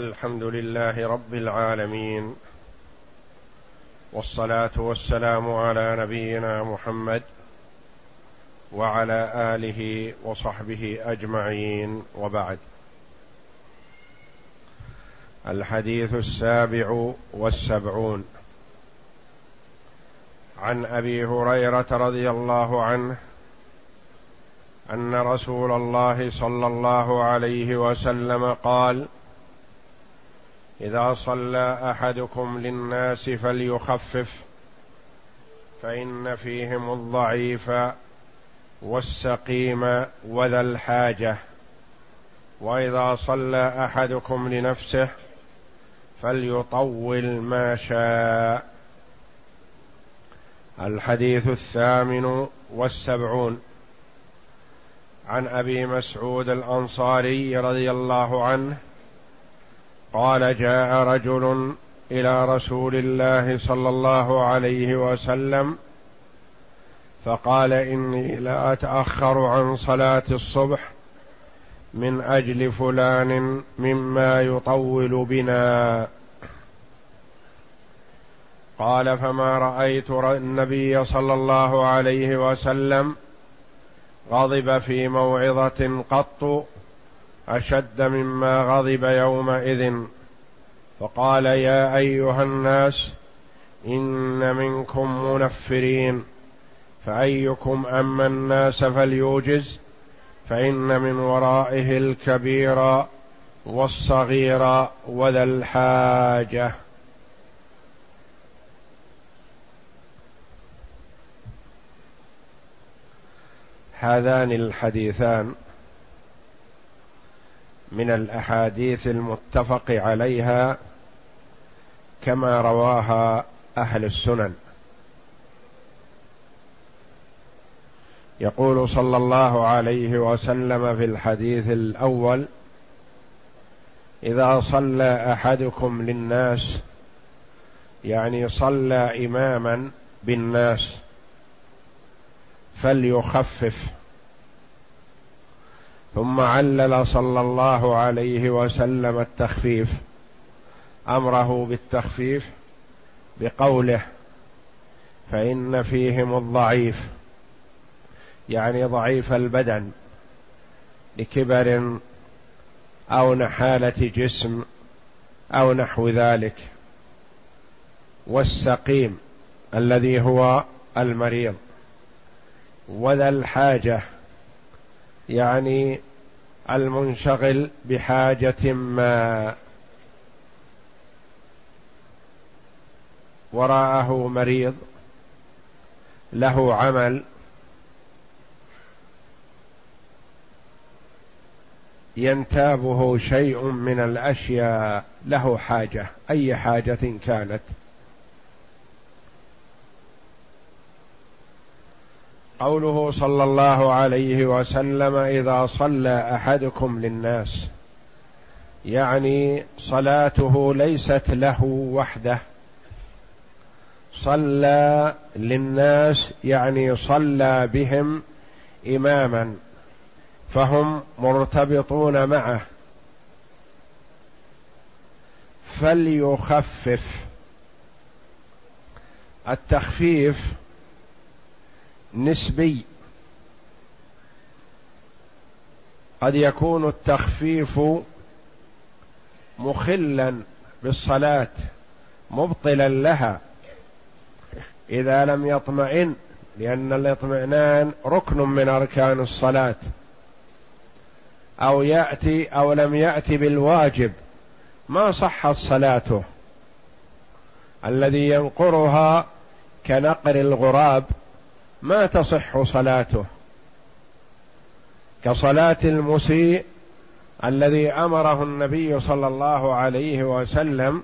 الحمد لله رب العالمين والصلاة والسلام على نبينا محمد وعلى آله وصحبه أجمعين وبعد. الحديث السابع والسبعون. عن أبي هريرة رضي الله عنه أن رسول الله صلى الله عليه وسلم قال إذا صلى أحدكم للناس فليخفف فإن فيهم الضعيف والسقيم وذا الحاجة. وإذا صلى أحدكم لنفسه فليطول ما شاء. الحديث الثامن والسبعون. عن أبي مسعود الأنصاري رضي الله عنه قال جاء رجل إلى رسول الله صلى الله عليه وسلم فقال إني لا أتأخر عن صلاة الصبح من أجل فلان مما يطول بنا. قال فما رأيت النبي صلى الله عليه وسلم غضب في موعظة قط أشد مما غضب يومئذ. فقال يا أيها الناس إن منكم منفرين فأيكم أما الناس فليوجز فإن من ورائه الكبير والصغير وذا الحاجة. هذان الحديثان من الأحاديث المتفق عليها كما رواها أهل السنن. يقول صلى الله عليه وسلم في الحديث الأول إذا صلى أحدكم للناس يعني صلى إماما بالناس فليخفف. ثم علل صلى الله عليه وسلم التخفيف. أمره بالتخفيف بقوله فإن فيهم الضعيف يعني ضعيف البدن لكبر أو نحالة جسم أو نحو ذلك والسقيم الذي هو المريض وذا الحاجة يعني المنشغل بحاجة ما وراءه مريض له عمل ينتابه شيء من الأشياء له حاجة أي حاجة كانت. قوله صلى الله عليه وسلم إذا صلى أحدكم للناس يعني صلاته ليست له وحده. صلى للناس يعني صلى بهم إماما فهم مرتبطون معه. فليخفف. التخفيف نسبي. قد يكون التخفيف مخلا بالصلاة مبطلا لها. إذا لم يطمئن لأن الاطمئنان ركن من أركان الصلاة. أو يأتي أو لم يأتي بالواجب ما صحت صلاته. الذي ينقرها كنقر الغراب. ما تصح صلاته كصلاة المسيء الذي أمره النبي صلى الله عليه وسلم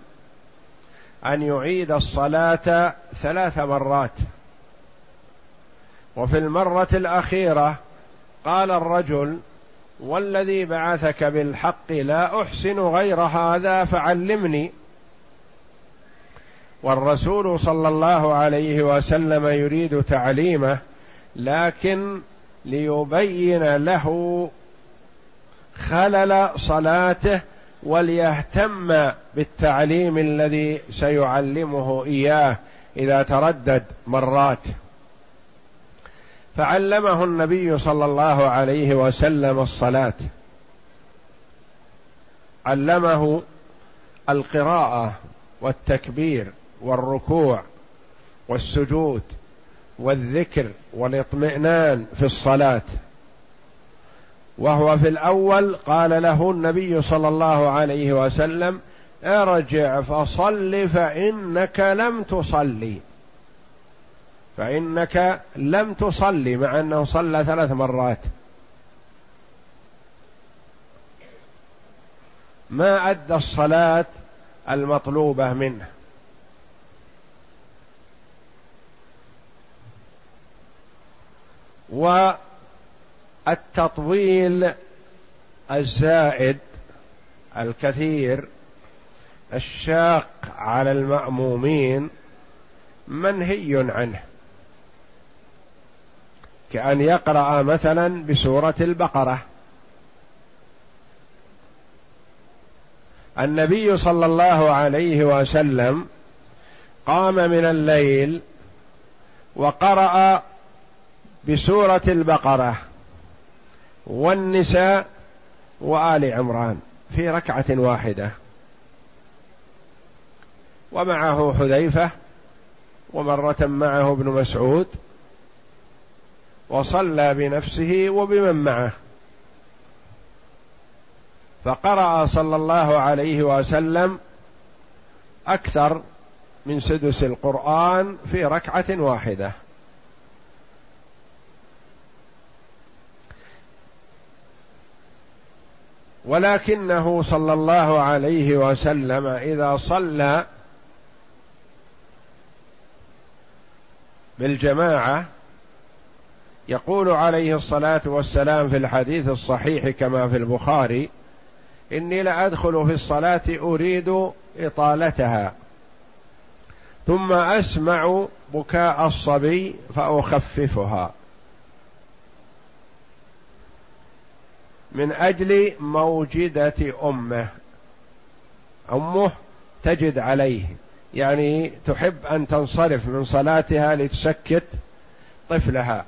أن يعيد الصلاة ثلاث مرات. وفي المرة الأخيرة قال الرجل والذي بعثك بالحق لا أحسن غير هذا فعلمني والرسول صلى الله عليه وسلم يريد تعليمه لكن ليبين له خلل صلاته وليهتم بالتعليم الذي سيعلمه إياه إذا تردد مرات. فعلمه النبي صلى الله عليه وسلم الصلاة. علمه القراءة والتكبير. والركوع والسجود والذكر والاطمئنان في الصلاة. وهو في الأول قال له النبي صلى الله عليه وسلم ارجع فصل فإنك لم تصلي. فإنك لم تصلي مع أنه صلى ثلاث مرات. ما أدى الصلاة المطلوبة منه؟ والتطويل الزائد الكثير الشاق على المأمومين منهي عنه. كأن يقرأ مثلا بسورة البقرة. النبي صلى الله عليه وسلم قام من الليل وقرأ بسورة البقرة. والنساء وآل عمران في ركعة واحدة. ومعه حذيفة ومرة معه ابن مسعود. وصلى بنفسه وبمن معه. فقرأ صلى الله عليه وسلم أكثر من سدس القرآن في ركعة واحدة. ولكنه صلى الله عليه وسلم إذا صلى بالجماعة يقول عليه الصلاة والسلام في الحديث الصحيح كما في البخاري إني لأدخل في الصلاة أريد إطالتها ثم أسمع بكاء الصبي فأخففها. من أجل موجدة أمه. أمه تجد عليه. يعني تحب أن تنصرف من صلاتها لتسكت طفلها.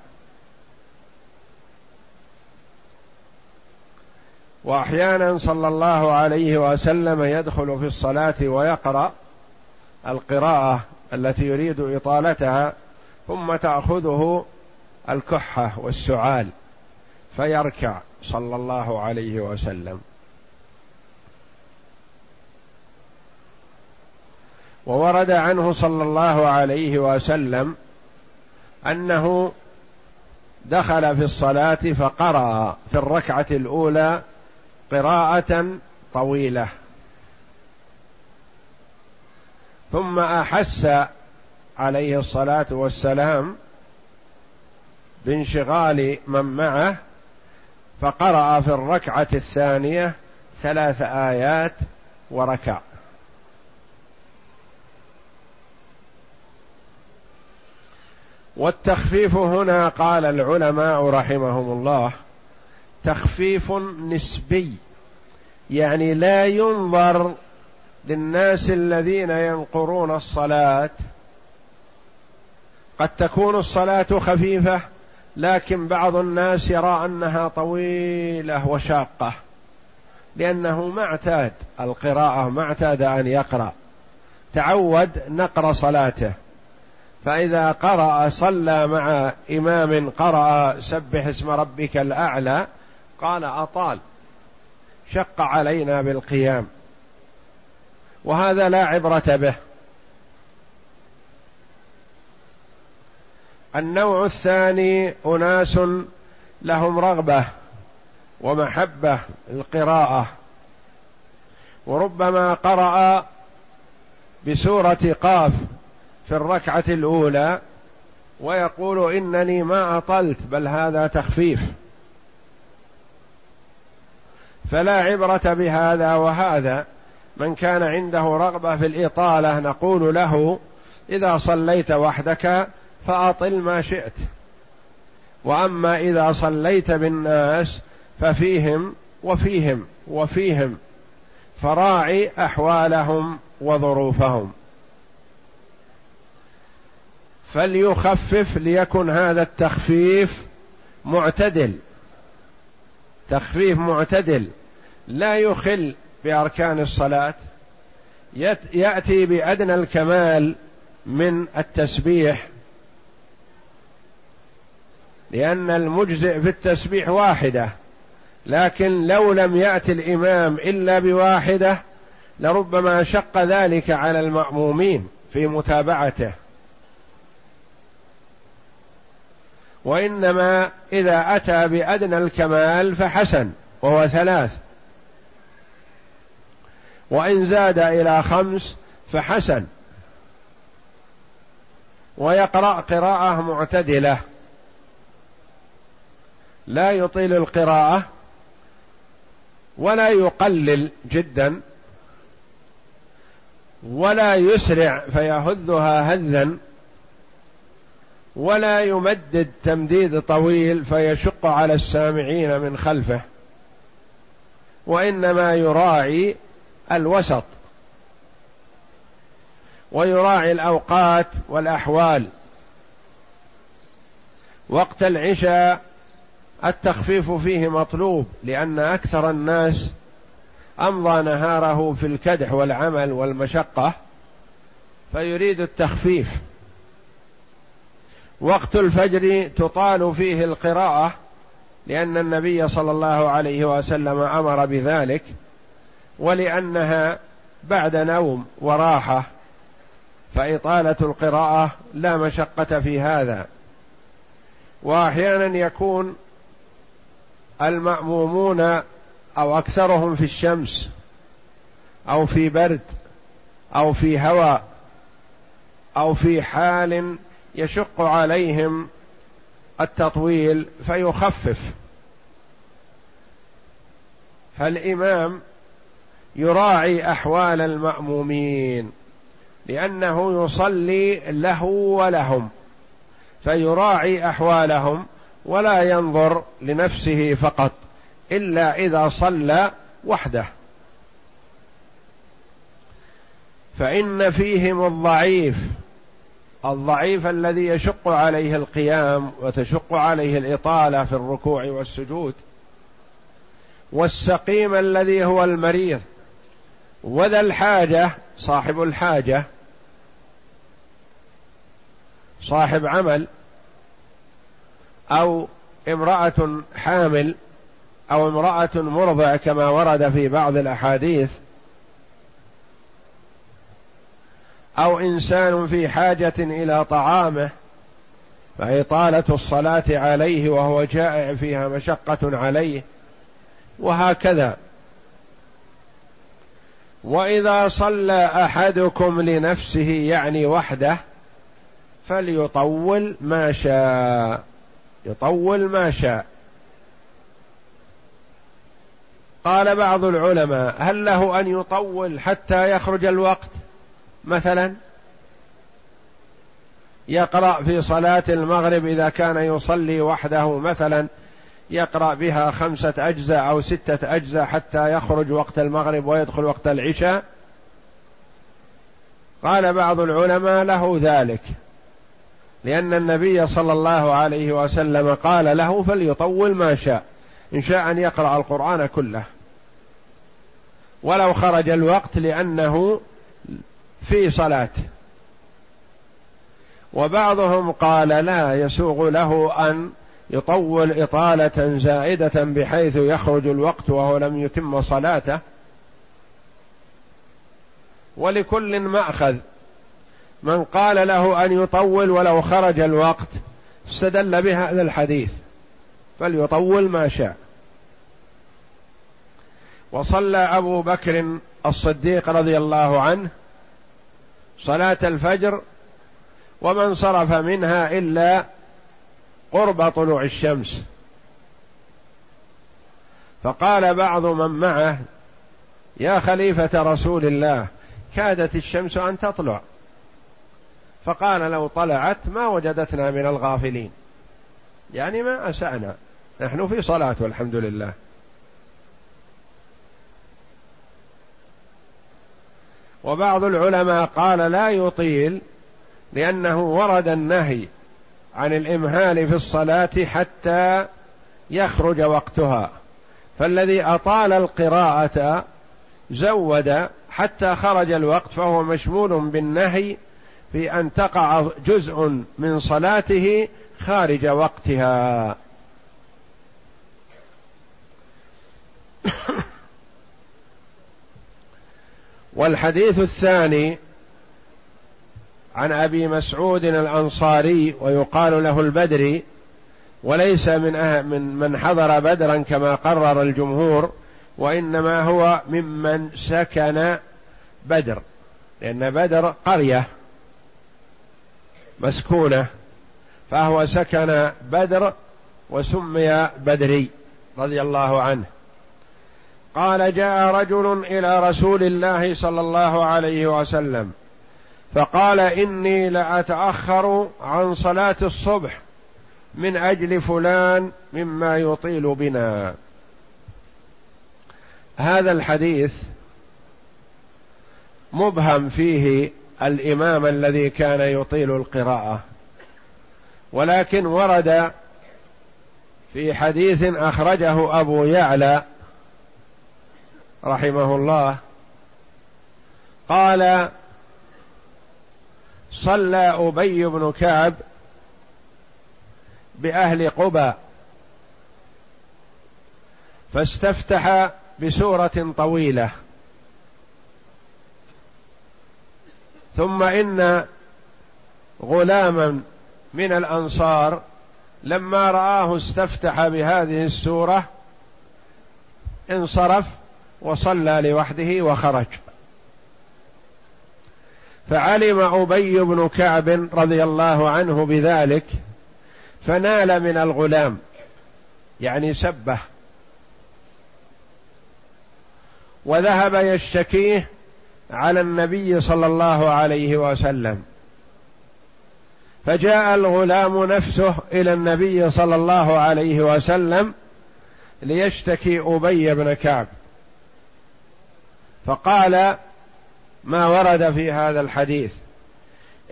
وأحيانا صلى الله عليه وسلم يدخل في الصلاة ويقرأ القراءة التي يريد إطالتها ثم تأخذه الكحة والسعال. فيركع صلى الله عليه وسلم. وورد عنه صلى الله عليه وسلم أنه دخل في الصلاة فقرأ في الركعة الأولى قراءة طويلة. ثم أحس عليه الصلاة والسلام بانشغال من معه فقرأ في الركعة الثانية ثلاث آيات وركع. والتخفيف هنا قال العلماء رحمهم الله تخفيف نسبي يعني لا ينظر للناس الذين ينقرون الصلاة. قد تكون الصلاة خفيفة لكن بعض الناس يرى أنها طويلة وشاقة لأنه ما اعتاد القراءة ما اعتاد أن يقرأ. تعود نقر صلاته. فإذا قرأ صلى مع إمام قرأ سبح اسم ربك الأعلى قال أطال. شق علينا بالقيام. وهذا لا عبرة به. النوع الثاني أناس لهم رغبة ومحبة القراءة وربما قرأ بسورة قاف في الركعة الأولى ويقول إنني ما أطلت بل هذا تخفيف. فلا عبرة بهذا وهذا. من كان عنده رغبة في الإطالة نقول له إذا صليت وحدك فأطل ما شئت. وأما إذا صليت بالناس ففيهم وفيهم وفيهم فراعي أحوالهم وظروفهم. فليخفف ليكن هذا التخفيف معتدل. تخفيف معتدل. لا يخل بأركان الصلاة. يأتي بأدنى الكمال من التسبيح لأن المجزئ في التسبيح واحدة لكن لو لم يأت الإمام إلا بواحدة لربما شق ذلك على المأمومين في متابعته. وإنما إذا أتى بأدنى الكمال فحسن وهو ثلاث. وإن زاد إلى خمس فحسن. ويقرأ قراءة معتدلة. لا يطيل القراءة ولا يقلل جدا ولا يسرع فيهذها هذا ولا يمدد تمديد طويل فيشق على السامعين من خلفه وإنما يراعي الوسط ويراعي الأوقات والأحوال. وقت العشاء التخفيف فيه مطلوب لأن أكثر الناس أمضى نهاره في الكدح والعمل والمشقة فيريد التخفيف. وقت الفجر تطال فيه القراءة لأن النبي صلى الله عليه وسلم أمر بذلك ولأنها بعد نوم وراحة فإطالة القراءة لا مشقة في هذا. وأحيانا يكون المأمومون أو أكثرهم في الشمس أو في برد أو في هواء أو في حال يشق عليهم التطويل فيخفف. فالإمام يراعي أحوال المأمومين لأنه يصلي له ولهم فيراعي أحوالهم ولا ينظر لنفسه فقط إلا إذا صلى وحده. فإن فيهم الضعيف الضعيف الذي يشق عليه القيام وتشق عليه الإطالة في الركوع والسجود والسقيم الذي هو المريض وذا الحاجة صاحب الحاجة صاحب عمل أو امرأة حامل أو امرأة مرضع كما ورد في بعض الأحاديث أو إنسان في حاجة إلى طعامه فإطالة الصلاة عليه وهو جائع فيها مشقة عليه وهكذا. وإذا صلى أحدكم لنفسه يعني وحده فليطول ما شاء. يطول ما شاء. قال بعض العلماء هل له أن يطول حتى يخرج الوقت؟ مثلا يقرأ في صلاة المغرب إذا كان يصلي وحده مثلا يقرأ بها خمسة أجزاء أو ستة أجزاء حتى يخرج وقت المغرب ويدخل وقت العشاء؟ قال بعض العلماء له ذلك. لأن النبي صلى الله عليه وسلم قال له فليطول ما شاء إن شاء أن يقرأ القرآن كله. ولو خرج الوقت لأنه في صلاة. وبعضهم قال لا يسوغ له أن يطول إطالة زائدة بحيث يخرج الوقت وهو لم يتم صلاته. ولكل ماخذ من قال له أن يطول ولو خرج الوقت استدل بهذا الحديث. فليطول ما شاء. وصلى أبو بكر الصديق رضي الله عنه صلاة الفجر وما انصرف منها إلا قرب طلوع الشمس. فقال بعض من معه يا خليفة رسول الله كادت الشمس أن تطلع. فقال لو طلعت ما وجدتنا من الغافلين. يعني ما أسأنا. نحن في صلاة والحمد لله. وبعض العلماء قال لا يطيل لأنه ورد النهي عن الإمهال في الصلاة حتى يخرج وقتها. فالذي أطال القراءة زود حتى خرج الوقت فهو مشمول بالنهي في أن تقع جزء من صلاته خارج وقتها. والحديث الثاني عن أبي مسعود الأنصاري ويقال له البدري وليس من أه من من حضر بدرا كما قرر الجمهور وإنما هو ممن سكن بدر لأن بدر قرية. مسكونة فهو سكن بدر وسمي بدري رضي الله عنه. قال جاء رجل إلى رسول الله صلى الله عليه وسلم فقال إني لأتأخر عن صلاة الصبح من أجل فلان مما يطيل بنا. هذا الحديث مبهم فيه الإمام الذي كان يطيل القراءة. ولكن ورد في حديث أخرجه أبو يعلى رحمه الله قال صلى أبي بن كعب بأهل قبى فاستفتح بسورة طويلة. ثم إن غلاما من الأنصار لما رآه استفتح بهذه السورة انصرف وصلى لوحده وخرج. فعلم أبي بن كعب رضي الله عنه بذلك فنال من الغلام يعني سبه وذهب يشتكيه على النبي صلى الله عليه وسلم. فجاء الغلام نفسه إلى النبي صلى الله عليه وسلم ليشتكي أبي بن كعب. فقال ما ورد في هذا الحديث.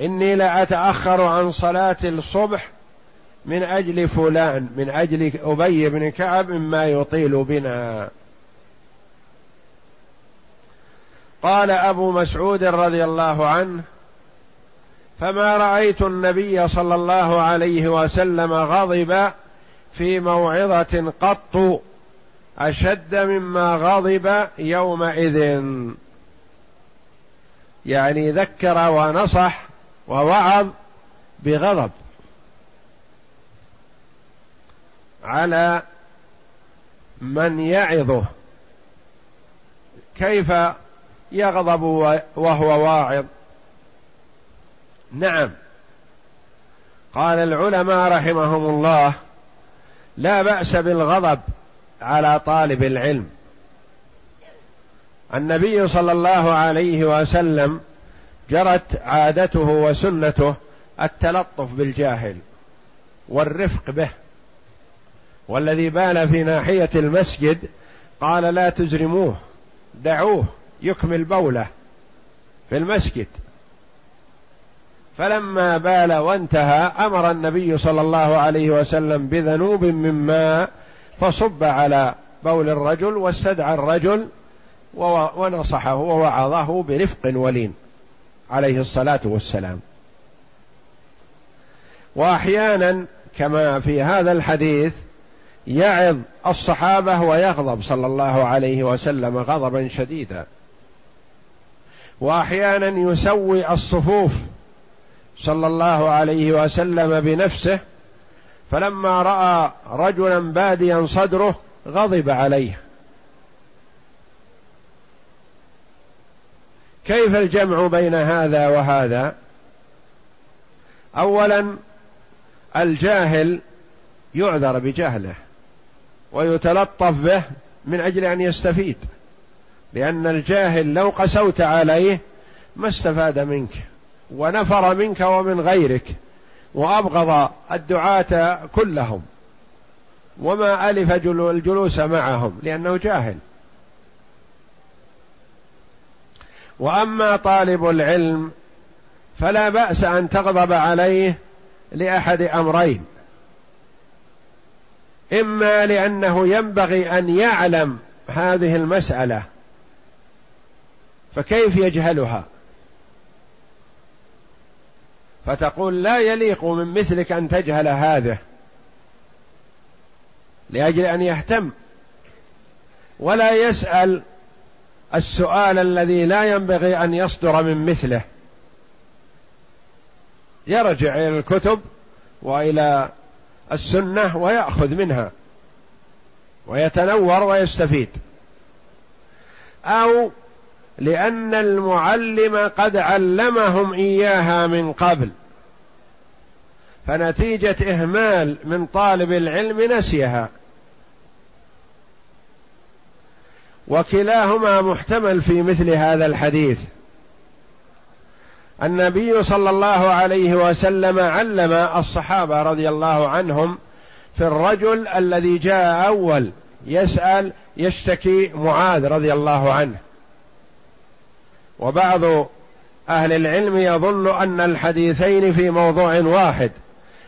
إني لأتأخر عن صلاة الصبح من أجل فلان من أجل أبي بن كعب مما يطيل بنا. قال أبو مسعود رضي الله عنه فما رأيت النبي صلى الله عليه وسلم غضب في موعظة قط أشد مما غضب يومئذ. يعني ذكر ونصح ووعظ بغضب على من يعظه. كيف يغضب وهو واعظ. نعم. قال العلماء رحمهم الله لا بأس بالغضب على طالب العلم. النبي صلى الله عليه وسلم جرت عادته وسنته التلطف بالجاهل والرفق به. والذي بال في ناحية المسجد قال لا تزرموه دعوه. يكمل بوله في المسجد. فلما بال وانتهى أمر النبي صلى الله عليه وسلم بذنوب من ماء فصب على بول الرجل واستدعى الرجل ونصحه ووعظه برفق ولين عليه الصلاة والسلام. وأحيانا كما في هذا الحديث يعظ الصحابة ويغضب صلى الله عليه وسلم غضبا شديدا. وأحيانا يسوي الصفوف صلى الله عليه وسلم بنفسه فلما رأى رجلا باديا صدره غضب عليه. كيف الجمع بين هذا وهذا؟ اولا الجاهل يعذر بجهله ويتلطف به من أجل أن يستفيد. لأن الجاهل لو قسوت عليه ما استفاد منك ونفر منك ومن غيرك وأبغض الدعاة كلهم وما ألف الجلوس معهم لأنه جاهل. وأما طالب العلم فلا بأس أن تغضب عليه لأحد أمرين. إما لأنه ينبغي أن يعلم هذه المسألة فكيف يجهلها؟ فتقول لا يليق من مثلك أن تجهل هذا لأجل أن يهتم ولا يسأل السؤال الذي لا ينبغي أن يصدر من مثله. يرجع إلى الكتب وإلى السنة ويأخذ منها ويتنور ويستفيد. أو لأن المعلم قد علمهم إياها من قبل. فنتيجة إهمال من طالب العلم نسيها. وكلاهما محتمل في مثل هذا الحديث. النبي صلى الله عليه وسلم علم الصحابة رضي الله عنهم في الرجل الذي جاء أول يسأل يشتكي معاذ رضي الله عنه. وبعض أهل العلم يظن أن الحديثين في موضوع واحد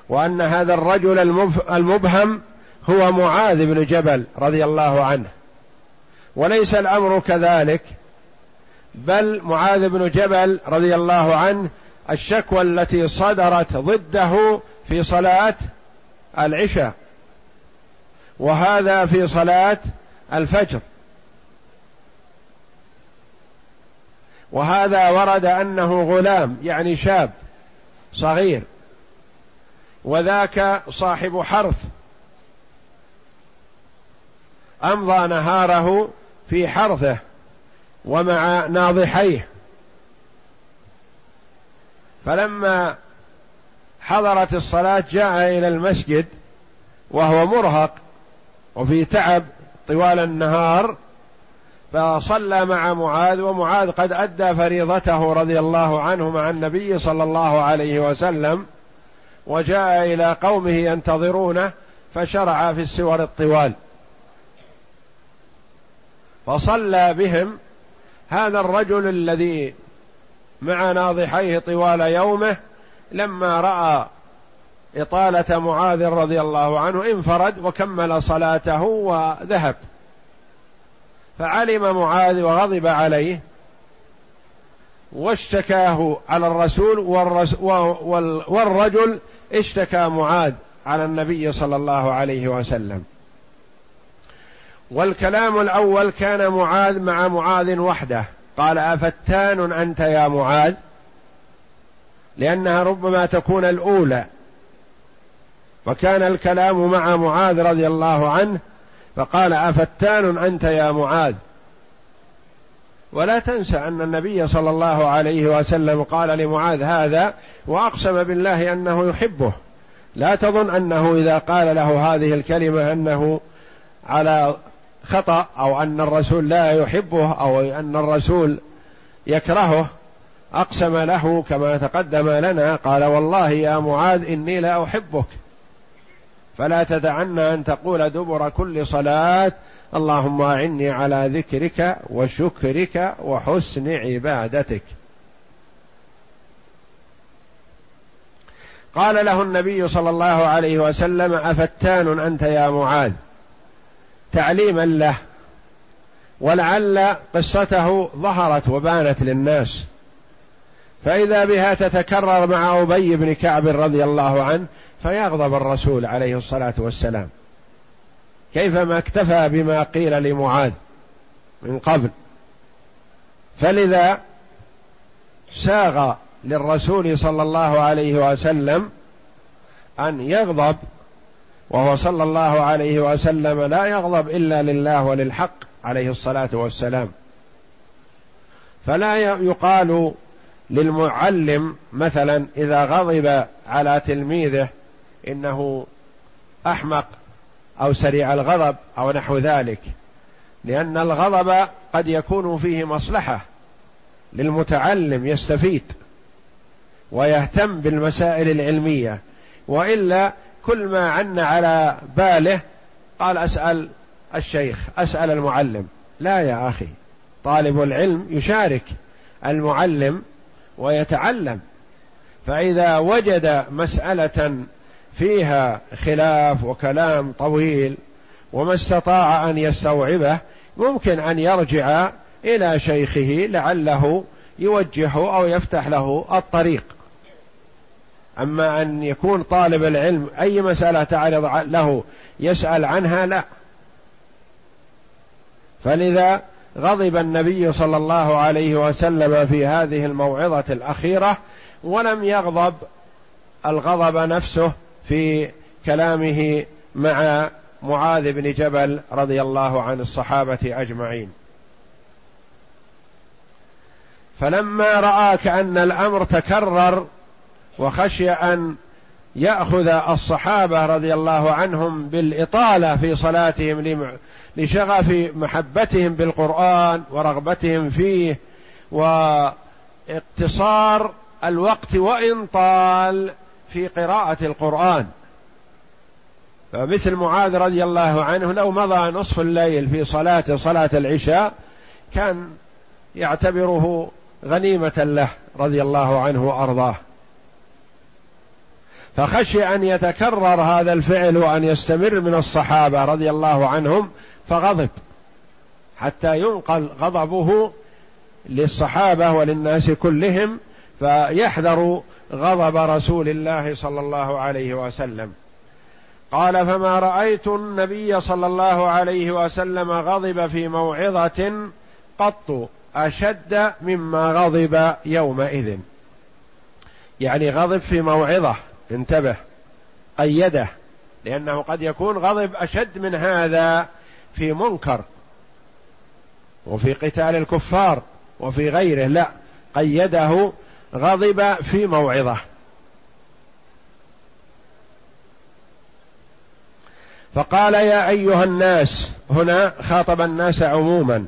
وأن هذا الرجل المبهم هو معاذ بن جبل رضي الله عنه. وليس الأمر كذلك بل معاذ بن جبل رضي الله عنه الشكوى التي صدرت ضده في صلاة العشاء وهذا في صلاة الفجر. وهذا ورد أنه غلام يعني شاب صغير. وذاك صاحب حرث. أمضى نهاره في حرثه ومع ناضحيه. فلما حضرت الصلاة جاء إلى المسجد وهو مرهق وفي تعب طوال النهار فصلى مع معاذ ومعاذ قد أدى فريضته رضي الله عنه مع النبي صلى الله عليه وسلم وجاء إلى قومه ينتظرونه فشرع في السور الطوال. فصلى بهم هذا الرجل الذي مع ناضحيه طوال يومه لما رأى إطالة معاذ رضي الله عنه انفرد وكمل صلاته وذهب. فعلم معاذ وغضب عليه واشتكاه على الرسول والرجل اشتكى معاذ على النبي صلى الله عليه وسلم. والكلام الأول كان معاذ مع معاذ وحده. قال أفتان أنت يا معاذ؟ لأنها ربما تكون الأولى. وكان الكلام مع معاذ رضي الله عنه فقال أفتان أنت يا معاذ؟ ولا تنسى أن النبي صلى الله عليه وسلم قال لمعاذ هذا وأقسم بالله أنه يحبه. لا تظن أنه إذا قال له هذه الكلمة أنه على خطأ أو أن الرسول لا يحبه أو أن الرسول يكرهه. أقسم له كما تقدم لنا قال والله يا معاذ إني لا أحبك. فلا تدعن أن تقول دبر كل صلاة اللهم أعني على ذكرك وشكرك وحسن عبادتك. قال له النبي صلى الله عليه وسلم أفتان أنت يا معاذ؟ تعليما له. ولعل قصته ظهرت وبانت للناس. فإذا بها تتكرر مع أبي بن كعب رضي الله عنه فيغضب الرسول عليه الصلاة والسلام. كيفما اكتفى بما قيل لمعاذ من قبل. فلذا ساغ للرسول صلى الله عليه وسلم أن يغضب وهو صلى الله عليه وسلم لا يغضب إلا لله وللحق عليه الصلاة والسلام. فلا يقال للمعلم مثلا إذا غضب على تلميذه إنه أحمق أو سريع الغضب أو نحو ذلك. لأن الغضب قد يكون فيه مصلحة للمتعلم يستفيد ويهتم بالمسائل العلمية. وإلا كل ما عن على باله قال أسأل الشيخ أسأل المعلم. لا يا أخي طالب العلم يشارك المعلم ويتعلم. فإذا وجد مسألة فيها خلاف وكلام طويل وما استطاع أن يستوعبه ممكن أن يرجع إلى شيخه لعله يوجهه أو يفتح له الطريق. أما أن يكون طالب العلم أي مسألة تعرض له يسأل عنها لا. فلذا غضب النبي صلى الله عليه وسلم في هذه الموعظة الأخيرة ولم يغضب الغضب نفسه في كلامه مع معاذ بن جبل رضي الله عن الصحابة أجمعين. فلما راى كان الأمر تكرر وخشي أن يأخذ الصحابة رضي الله عنهم بالإطالة في صلاتهم لشغف محبتهم بالقرآن ورغبتهم فيه وإقتصار الوقت وإن طال في قراءة القرآن. فمثل معاذ رضي الله عنه لو مضى نصف الليل في صلاة صلاة العشاء كان يعتبره غنيمة له رضي الله عنه وأرضاه. فخشي أن يتكرر هذا الفعل وأن يستمر من الصحابة رضي الله عنهم فغضب. حتى ينقل غضبه للصحابة وللناس كلهم فيحذر غضب رسول الله صلى الله عليه وسلم. قال فما رأيت النبي صلى الله عليه وسلم غضب في موعظة قط أشد مما غضب يومئذ. يعني غضب في موعظة انتبه قيده لأنه قد يكون غضب أشد من هذا في منكر وفي قتال الكفار وفي غيره لا قيده غضب في موعظة. فقال يا أيها الناس هنا خاطب الناس عموما.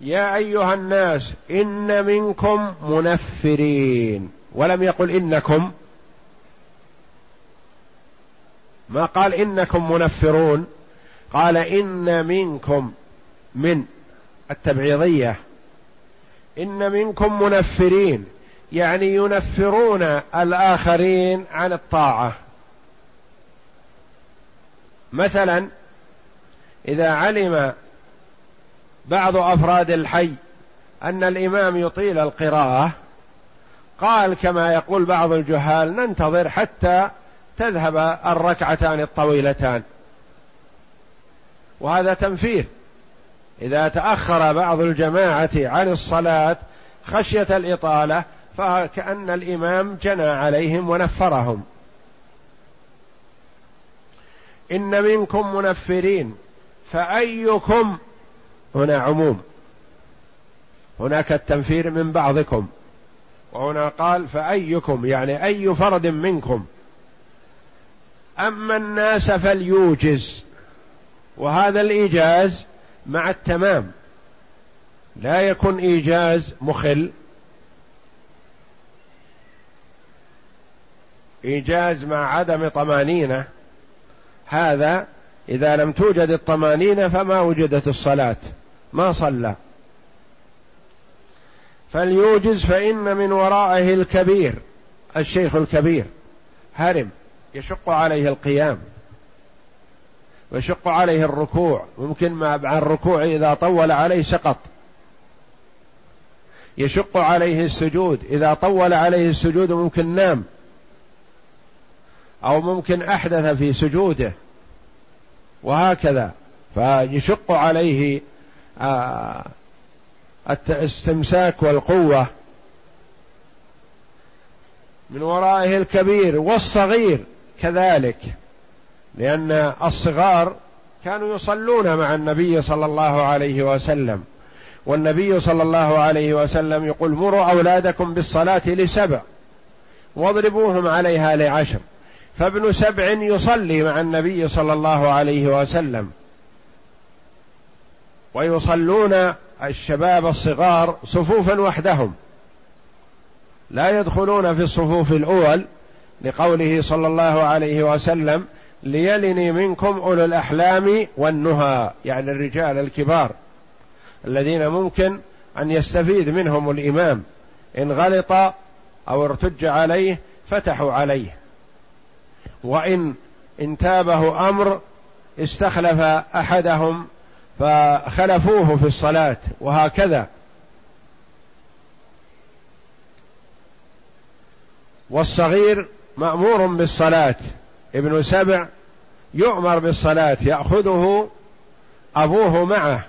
يا أيها الناس إن منكم منفرين. ولم يقل إنكم. ما قال إنكم منفرون قال إن منكم من التبعيضية. إن منكم منفرين يعني ينفرون الآخرين عن الطاعة. مثلا إذا علم بعض أفراد الحي أن الإمام يطيل القراءة قال كما يقول بعض الجهال ننتظر حتى تذهب الركعتان الطويلتان. وهذا تنفير إذا تأخر بعض الجماعة عن الصلاة خشية الإطالة فكأن الإمام جنى عليهم ونفرهم. إن منكم منفرين فأيكم هنا عموم. هناك التنفير من بعضكم. وهنا قال فأيكم يعني أي فرد منكم. أما الناس فليوجز. وهذا الإيجاز مع التمام. لا يكن إيجاز مخل. إيجاز مع عدم طمانينة. هذا إذا لم توجد الطمانينة فما وجدت الصلاة. ما صلى. فليوجز فإن من ورائه الكبير الشيخ الكبير هرم يشق عليه القيام. ويشق عليه الركوع. ممكن مع الركوع إذا طول عليه سقط. يشق عليه السجود. إذا طول عليه السجود ممكن نام. أو ممكن أحدث في سجوده. وهكذا. فيشق عليه آه، الاستمساك والقوة. من ورائه الكبير والصغير كذلك. لأن الصغار كانوا يصلون مع النبي صلى الله عليه وسلم. والنبي صلى الله عليه وسلم يقول مروا أولادكم بالصلاة لسبع واضربوهم عليها لعشر. فابن سبع يصلي مع النبي صلى الله عليه وسلم. ويصلون الشباب الصغار صفوفا وحدهم. لا يدخلون في الصفوف الأول لقوله صلى الله عليه وسلم ليلني منكم أولو الأحلام والنهى يعني الرجال الكبار الذين ممكن أن يستفيد منهم الإمام. إن غلط أو ارتج عليه فتحوا عليه. وإن انتابه أمر استخلف أحدهم فخلفوه في الصلاة وهكذا. والصغير مأمور بالصلاة. ابن سبع يؤمر بالصلاة يأخذه أبوه معه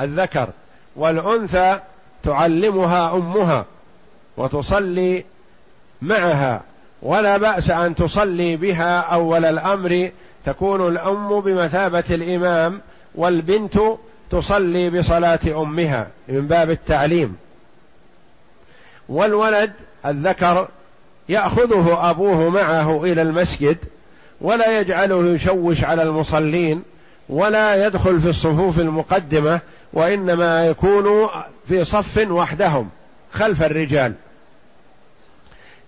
الذكر والأنثى تعلمها أمها وتصلي معها. ولا بأس أن تصلي بها أول الأمر. تكون الأم بمثابة الإمام والبنت تصلي بصلاة أمها من باب التعليم. والولد الذكر يأخذه أبوه معه إلى المسجد ولا يجعله يشوش على المصلين ولا يدخل في الصفوف المقدمة وإنما يكون في صف وحدهم خلف الرجال.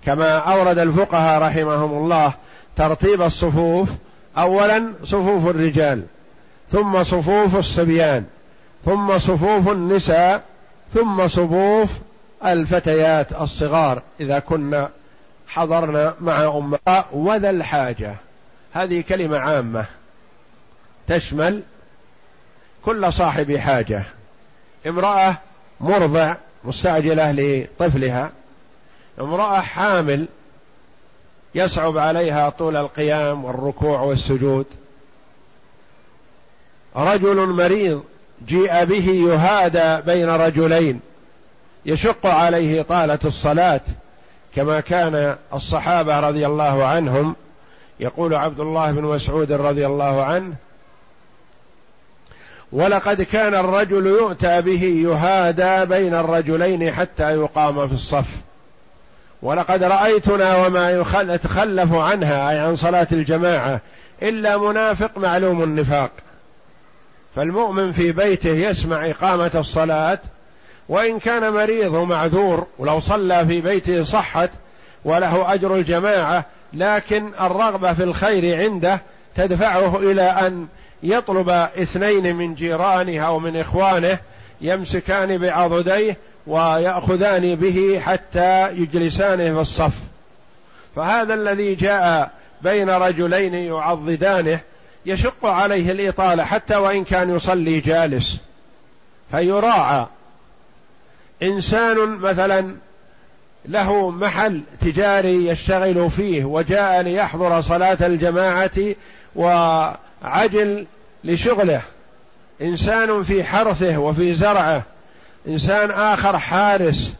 كما أورد الفقهاء رحمهم الله ترتيب الصفوف اولا صفوف الرجال ثم صفوف الصبيان ثم صفوف النساء ثم صفوف الفتيات الصغار إذا كنا حضرنا مع أمة وذا الحاجة. هذه كلمة عامة تشمل كل صاحب حاجة امرأة مرضع مستعجلة لطفلها امرأة حامل يصعب عليها طول القيام والركوع والسجود. رجل مريض جيء به يهادى بين رجلين يشق عليه طالة الصلاة كما كان الصحابة رضي الله عنهم يقول عبد الله بن مسعود رضي الله عنه ولقد كان الرجل يؤتى به يهادى بين الرجلين حتى يقام في الصف. ولقد رأيتنا وما يتخلف عنها أي عن صلاة الجماعة إلا منافق معلوم النفاق. فالمؤمن في بيته يسمع إقامة الصلاة وإن كان مريض ومعذور ولو صلى في بيته صحت وله أجر الجماعة لكن الرغبة في الخير عنده تدفعه إلى أن يطلب اثنين من جيرانه أو من إخوانه يمسكان بعضديه ويأخذان به حتى يجلسانه في الصف. فهذا الذي جاء بين رجلين يعضدانه يشق عليه الإطالة حتى وإن كان يصلي جالس. فيراعى. إنسان مثلا له محل تجاري يشتغل فيه وجاء ليحضر صلاة الجماعة وعجل لشغله. إنسان في حرثه وفي زرعه إنسان آخر حارس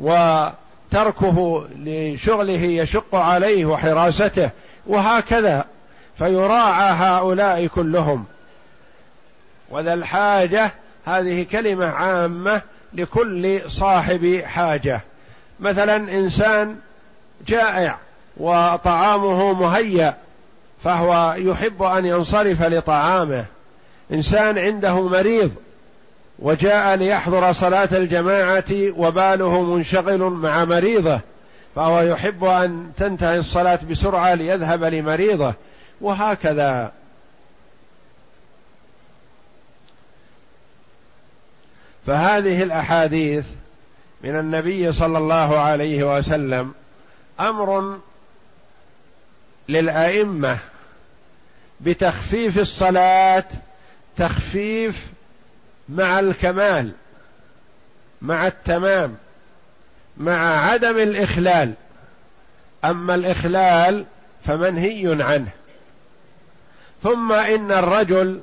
وتركه لشغله يشق عليه وحراسته وهكذا. فيراعى هؤلاء كلهم. وذا الحاجة هذه كلمة عامة لكل صاحب حاجة. مثلا إنسان جائع وطعامه مهيأ فهو يحب أن ينصرف لطعامه. إنسان عنده مريض وجاء ليحضر صلاة الجماعة وباله منشغل مع مريضه فهو يحب أن تنتهي الصلاة بسرعة ليذهب لمريضه وهكذا. فهذه الأحاديث من النبي صلى الله عليه وسلم أمر للأئمة بتخفيف الصلاة تخفيف مع الكمال مع التمام مع عدم الإخلال. أما الإخلال فمنهي عنه. ثم إن الرجل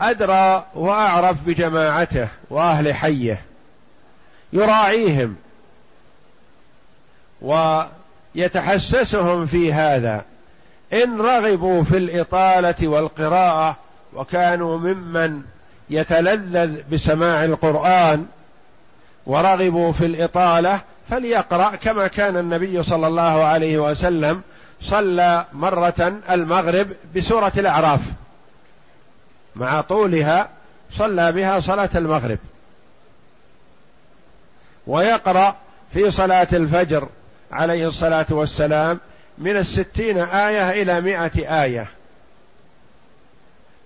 أدرى وأعرف بجماعته وأهل حيه. يراعيهم ويتحسسهم في هذا. إن رغبوا في الإطالة والقراءة وكانوا ممن يتلذذ بسماع القرآن ورغبوا في الإطالة فليقرأ كما كان النبي صلى الله عليه وسلم صلى مرة المغرب بسورة الأعراف مع طولها صلى بها صلاة المغرب. ويقرأ في صلاة الفجر عليه الصلاة والسلام من الستين آية إلى مائة آية.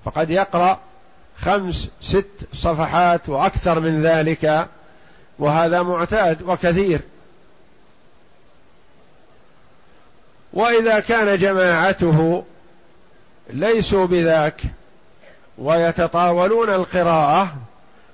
فقد يقرأ خمس ست صفحات وأكثر من ذلك وهذا معتاد وكثير. وإذا كان جماعته ليسوا بذاك ويتطاولون القراءة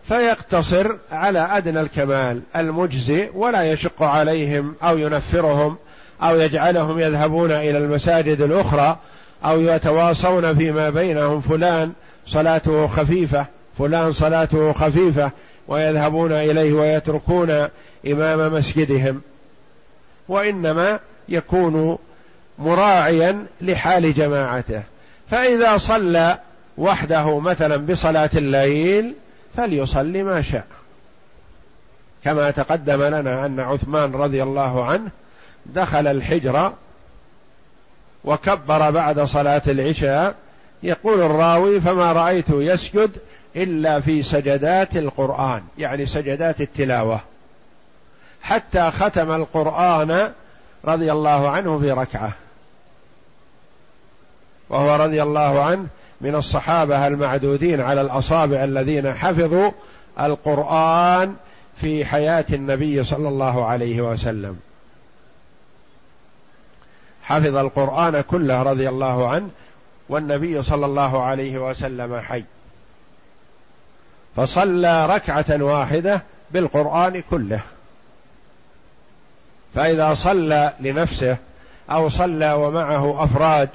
فيقتصر على أدنى الكمال المجزي ولا يشق عليهم أو ينفرهم أو يجعلهم يذهبون إلى المساجد الأخرى أو يتواصون فيما بينهم فلان صلاته خفيفة فلان صلاته خفيفة ويذهبون إليه ويتركون إمام مسجدهم. وإنما يكون مراعيا لحال جماعته. فإذا صلى وحده مثلا بصلاة الليل فليصلي ما شاء. كما تقدم لنا أن عثمان رضي الله عنه دخل الحجر وكبر بعد صلاة العشاء. يقول الراوي فما رايته يسجد إلا في سجدات القرآن. يعني سجدات التلاوة. حتى ختم القرآن رضي الله عنه في ركعة. وهو رضي الله عنه من الصحابة المعدودين على الأصابع الذين حفظوا القرآن في حياة النبي صلى الله عليه وسلم. حفظ القرآن كله رضي الله عنه والنبي صلى الله عليه وسلم حي. فصلى ركعة واحدة بالقرآن كله. فإذا صلى لنفسه أو صلى ومعه أفراد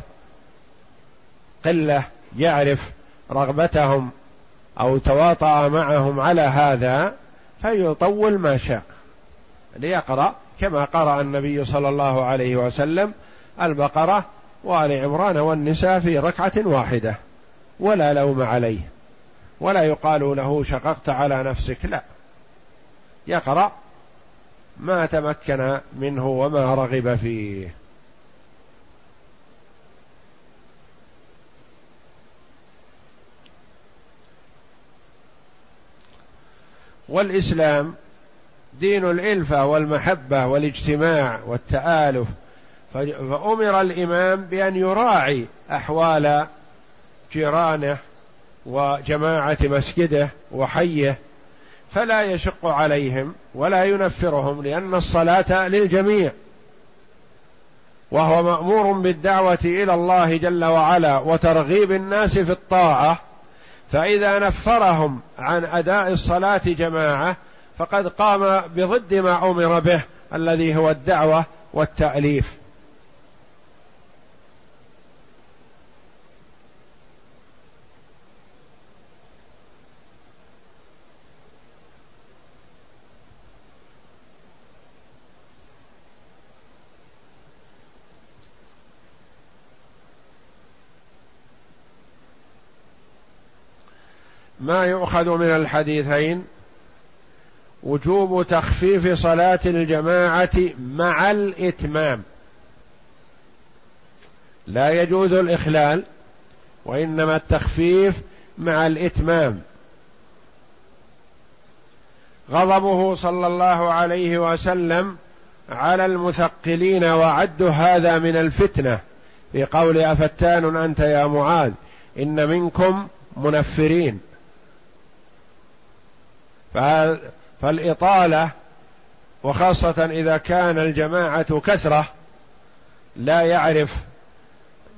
قلة يعرف رغبتهم أو تواطأ معهم على هذا فيطول ما شاء. ليقرأ كما قرأ النبي صلى الله عليه وسلم البقرة وآل عمران والنساء في ركعة واحدة ولا لوم عليه. ولا يقال له شققت على نفسك لا. يقرأ ما تمكن منه وما رغب فيه. والإسلام دين الإلفة والمحبة والاجتماع والتآلف. فأمر الإمام بأن يراعي أحوال جيرانه وجماعة مسجده وحيه فلا يشق عليهم ولا ينفرهم لأن الصلاة للجميع. وهو مأمور بالدعوة إلى الله جل وعلا وترغيب الناس في الطاعة فإذا نفرهم عن أداء الصلاة جماعة فقد قام بضد ما أمر به الذي هو الدعوة والتأليف. ما يؤخذ من الحديثين وجوب تخفيف صلاة الجماعة مع الإتمام. لا يجوز الإخلال وإنما التخفيف مع الإتمام. غضبه صلى الله عليه وسلم على المثقلين وعد هذا من الفتنة في قول أفتان أنت يا معاذ إن منكم منفرين. فالإطالة وخاصة إذا كان الجماعة كثرة لا يعرف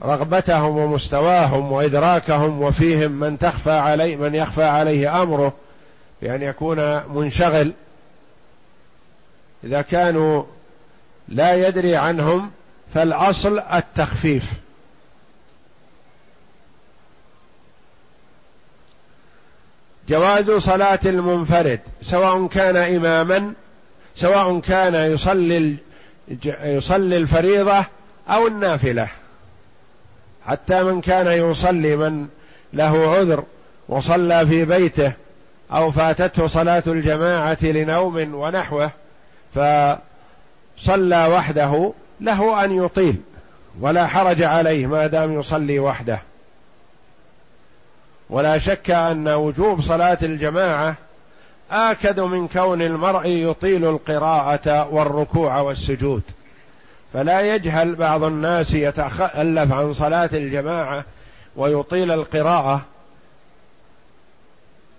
رغبتهم ومستواهم وإدراكهم وفيهم من تخفى عليه من يخفى عليه أمره بأن يكون منشغل. إذا كانوا لا يدري عنهم فالأصل التخفيف. جواز صلاة المنفرد سواء كان إماما سواء كان يصلي يصلي الفريضة أو النافلة. حتى من كان يصلي من له عذر وصلى في بيته أو فاتته صلاة الجماعة لنوم ونحوه فصلى وحده له أن يطيل ولا حرج عليه ما دام يصلي وحده. ولا شك أن وجوب صلاة الجماعة آكد من كون المرء يطيل القراءة والركوع والسجود. فلا يجهل بعض الناس يتخلف عن صلاة الجماعة ويطيل القراءة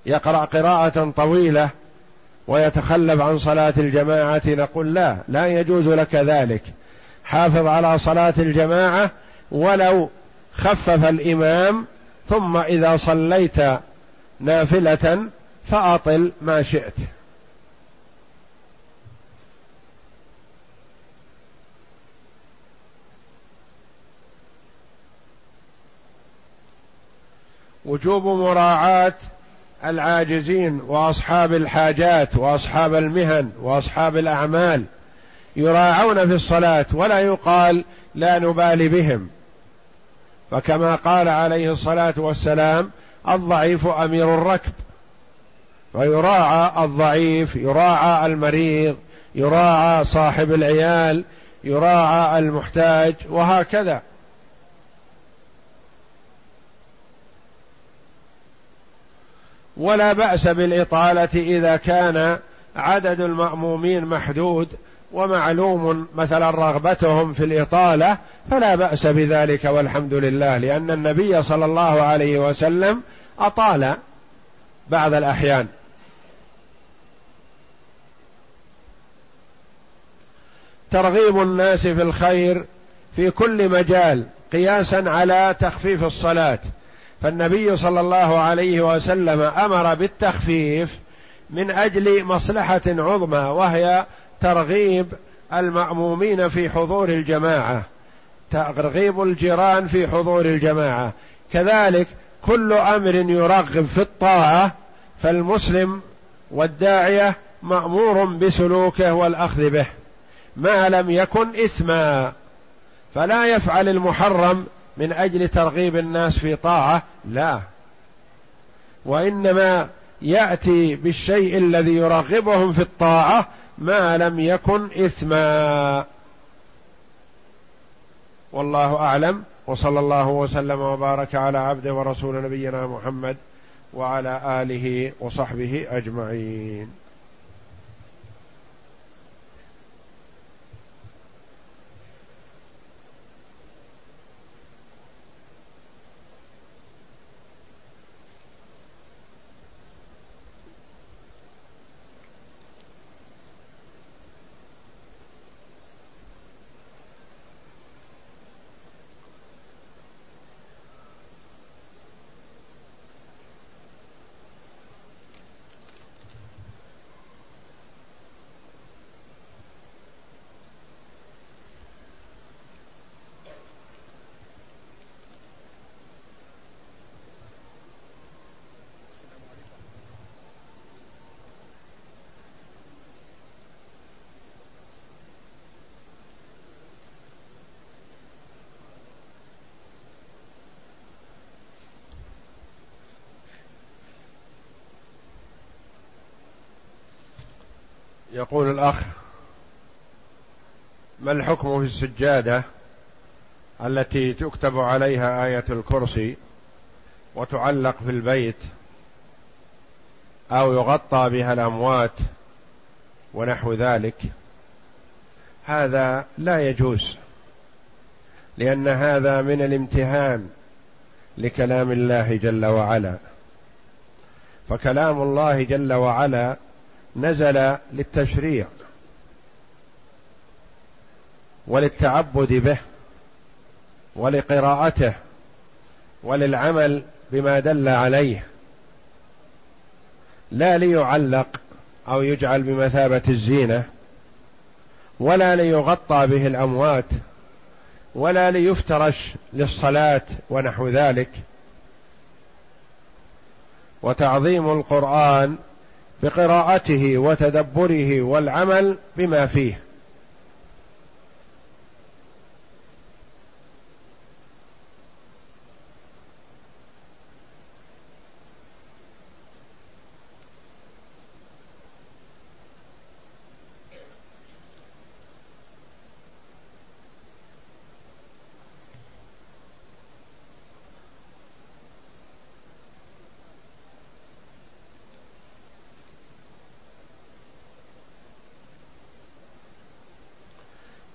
يقرأ قراءة طويلة ويتخلف عن صلاة الجماعة. نقول لا لا يجوز لك ذلك. حافظ على صلاة الجماعة ولو خفف الإمام ثم إذا صليت نافلة فأطل ما شئت. وجوب مراعاة العاجزين وأصحاب الحاجات وأصحاب المهن وأصحاب الأعمال يراعون في الصلاة ولا يقال لا نبالي بهم. فكما قال عليه الصلاة والسلام الضعيف أمير الركب. ويراعى الضعيف يراعى المريض يراعى صاحب العيال يراعى المحتاج وهكذا. ولا بأس بالإطالة إذا كان عدد المأمومين محدود ومعلوم مثلا رغبتهم في الإطالة فلا بأس بذلك والحمد لله لأن النبي صلى الله عليه وسلم أطال بعض الأحيان. ترغيب الناس في الخير في كل مجال قياسا على تخفيف الصلاة. فالنبي صلى الله عليه وسلم أمر بالتخفيف من أجل مصلحة عظمى وهي ترغيب المأمومين في حضور الجماعة ترغيب الجيران في حضور الجماعة. كذلك كل أمر يرغب في الطاعة فالمسلم والداعية مأمور بسلوكه والأخذ به ما لم يكن إثما. فلا يفعل المحرم من أجل ترغيب الناس في طاعة لا. وإنما يأتي بالشيء الذي يرغبهم في الطاعة ما لم يكن إثما. والله أعلم. وصلى الله وسلم وبارك على عبده ورسول نبينا محمد وعلى آله وصحبه أجمعين. يقول الأخ ما الحكم في السجادة التي تكتب عليها آية الكرسي وتعلق في البيت أو يغطى بها الأموات ونحو ذلك؟ هذا لا يجوز لأن هذا من الامتهان لكلام الله جل وعلا. فكلام الله جل وعلا نزل للتشريع وللتعبد به ولقراءته وللعمل بما دل عليه لا ليعلق أو يجعل بمثابة الزينة ولا ليغطى به الأموات ولا ليفترش للصلاة ونحو ذلك. وتعظيم القرآن بقراءته وتدبره والعمل بما فيه.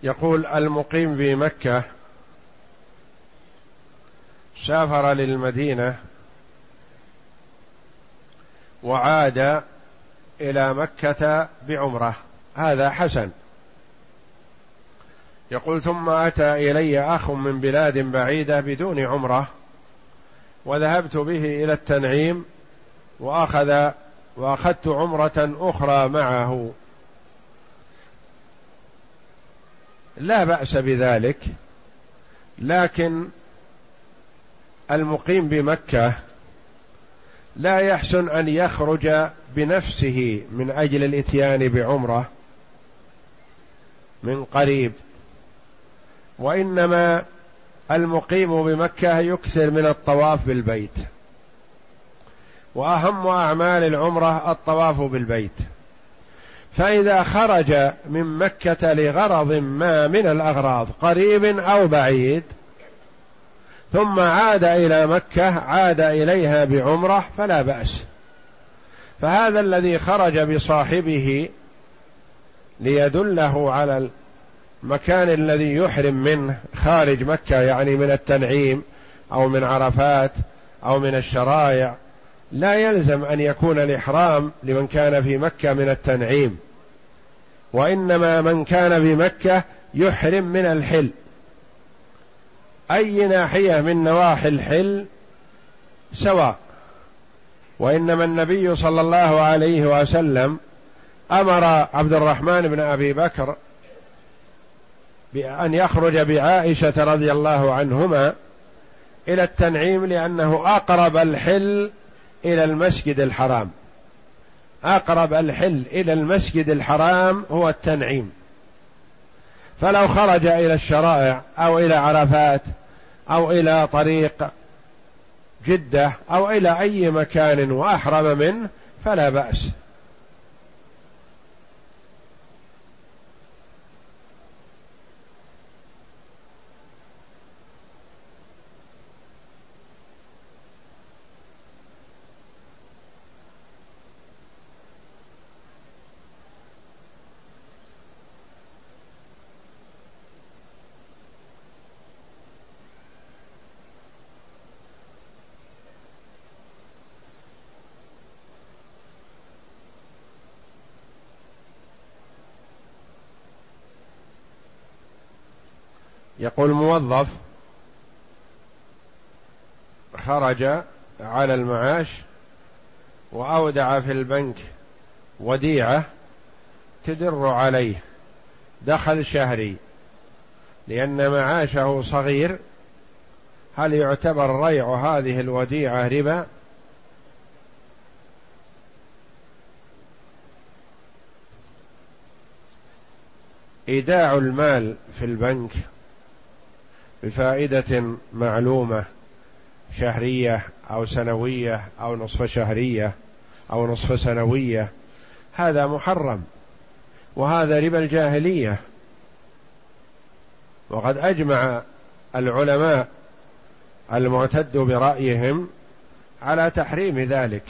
يقول المقيم في مكة سافر للمدينة وعاد إلى مكة بعمرة. هذا حسن. يقول ثم أتى إلي أخ من بلاد بعيدة بدون عمرة وذهبت به إلى التنعيم وأخذ وأخذت عمرة أخرى معه. لا بأس بذلك لكن المقيم بمكة لا يحسن أن يخرج بنفسه من أجل الإتيان بعمرة من قريب. وإنما المقيم بمكة يكثر من الطواف بالبيت وأهم أعمال العمرة الطواف بالبيت. فإذا خرج من مكة لغرض ما من الأغراض قريب أو بعيد ثم عاد إلى مكة عاد إليها بعمرة فلا بأس. فهذا الذي خرج بصاحبه ليدله على المكان الذي يحرم منه خارج مكة يعني من التنعيم أو من عرفات أو من الشرائع. لا يلزم أن يكون الإحرام لمن كان في مكة من التنعيم وإنما من كان بمكه يحرم من الحل. أي ناحية من نواحي الحل؟ سواء. وإنما النبي صلى الله عليه وسلم أمر عبد الرحمن بن أبي بكر بأن يخرج بعائشة رضي الله عنهما إلى التنعيم لأنه أقرب الحل إلى المسجد الحرام. أقرب الحل إلى المسجد الحرام هو التنعيم. فلو خرج إلى الشرائع أو إلى عرفات أو إلى طريق جدة أو إلى أي مكان وأحرم منه فلا بأس. يقول موظف خرج على المعاش وأودع في البنك وديعة تدر عليه دخل شهري لأن معاشه صغير هل يعتبر ريع هذه الوديعة ربا؟ إيداع المال في البنك بفائدة معلومة شهرية أو سنوية أو نصف شهرية أو نصف سنوية هذا محرم وهذا ربا الجاهلية. وقد أجمع العلماء المعتد برأيهم على تحريم ذلك.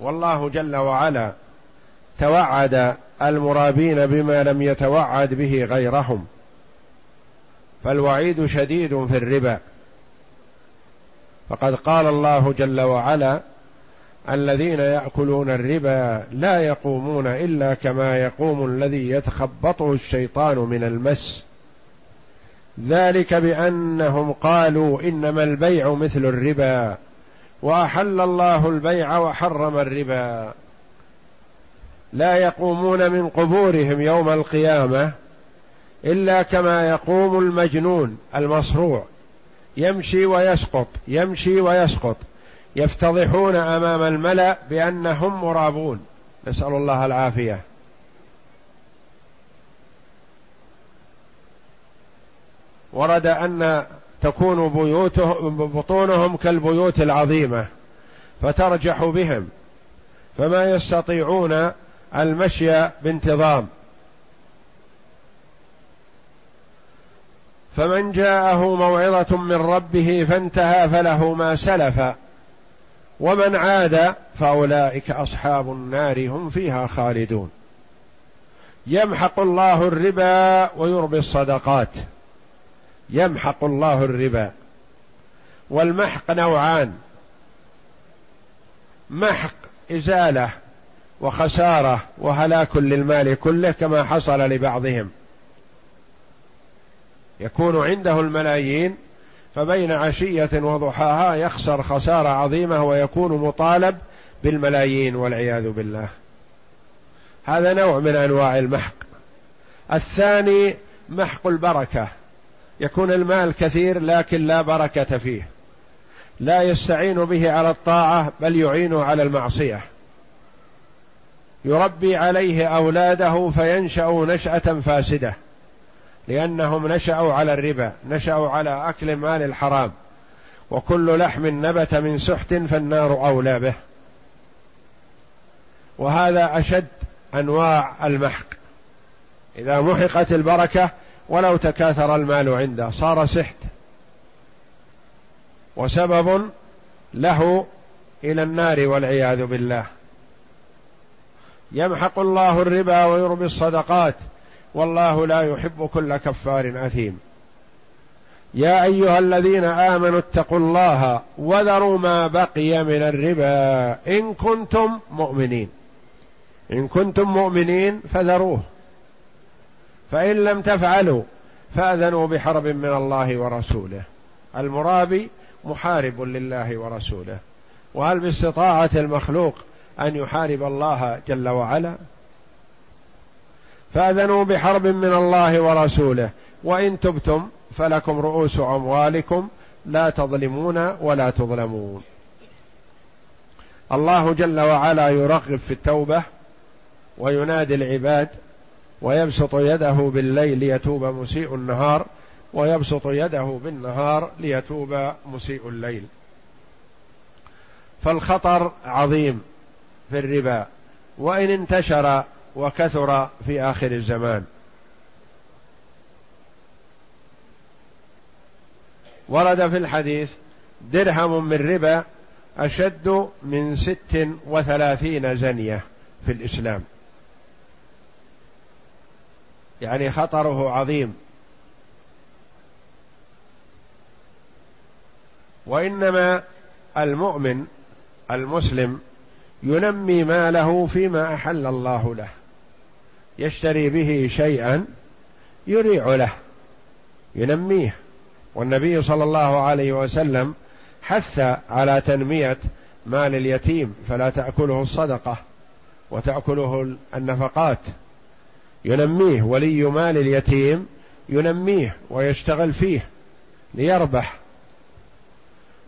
والله جل وعلا توعد المرابين بما لم يتوعد به غيرهم. فالوعيد شديد في الربا. فقد قال الله جل وعلا الذين يأكلون الربا لا يقومون إلا كما يقوم الذي يتخبطه الشيطان من المس. ذلك بأنهم قالوا إنما البيع مثل الربا وأحل الله البيع وحرم الربا. لا يقومون من قبورهم يوم القيامة إلا كما يقوم المجنون المصروع. يمشي ويسقط يمشي ويسقط. يفتضحون أمام الملأ بأنهم مرابون. نسأل الله العافية. ورد أن تكون بيوتهم بطونهم كالبيوت العظيمة فترجح بهم. فما يستطيعون المشي بانتظام. فمن جاءه موعظة من ربه فانتهى فله ما سلف. ومن عاد فأولئك أصحاب النار هم فيها خالدون. يمحق الله الربا ويربي الصدقات. يمحق الله الربا. والمحق نوعان. محق إزالة. وخسارة وهلاك للمال كله كما حصل لبعضهم. يكون عنده الملايين فبين عشية وضحاها يخسر خسارة عظيمة ويكون مطالب بالملايين والعياذ بالله. هذا نوع من أنواع المحق. الثاني محق البركة. يكون المال كثير لكن لا بركة فيه. لا يستعين به على الطاعة بل يعين على المعصية. يربي عليه أولاده فينشأوا نشأة فاسدة لأنهم نشأوا على الربا نشأوا على أكل مال الحرام وكل لحم نبت من سحت فالنار أولى به. وهذا أشد أنواع المحق. إذا محقت البركة ولو تكاثر المال عنده صار سحت. وسبب له إلى النار والعياذ بالله. يمحق الله الربا ويربي الصدقات والله لا يحب كل كفار أثيم. يا أيها الذين آمنوا اتقوا الله وذروا ما بقي من الربا إن كنتم مؤمنين. إن كنتم مؤمنين فذروه. فإن لم تفعلوا فأذنوا بحرب من الله ورسوله. المرابي محارب لله ورسوله. وهل باستطاعة المخلوق أن يحارب الله جل وعلا. فأذنوا بحرب من الله ورسوله. وإن تبتم فلكم رؤوس أموالكم لا تظلمون ولا تظلمون. الله جل وعلا يرغب في التوبة وينادي العباد ويبسط يده بالليل ليتوب مسيء النهار ويبسط يده بالنهار ليتوب مسيء الليل. فالخطر عظيم. في الربا وإن انتشر وكثر في آخر الزمان. ورد في الحديث درهم من ربا أشد من ست وثلاثين زنية في الإسلام. يعني خطره عظيم. وإنما المؤمن المسلم ينمي ماله فيما أحل الله له. يشتري به شيئا يريع له. ينميه. والنبي صلى الله عليه وسلم حث على تنمية مال اليتيم فلا تأكله الصدقة وتأكله النفقات. ينميه. ولي مال اليتيم ينميه ويشتغل فيه ليربح.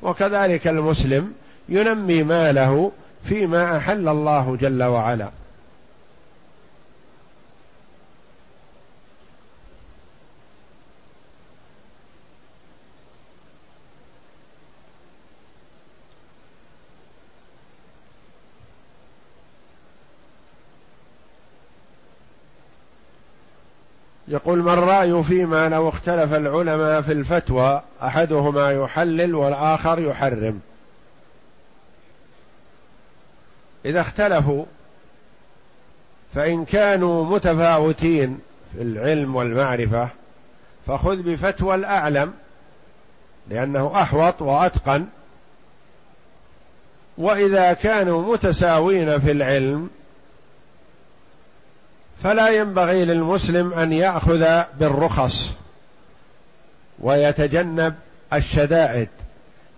وكذلك المسلم ينمي ماله فيما أحل الله جل وعلا. يقول ما الرأي فيما لو اختلف العلماء في الفتوى أحدهما يحلل والآخر يحرم. إذا اختلفوا فإن كانوا متفاوتين في العلم والمعرفة فخذ بفتوى الأعلم لأنه أحوط وأتقن. وإذا كانوا متساوين في العلم فلا ينبغي للمسلم أن يأخذ بالرخص ويتجنب الشدائد.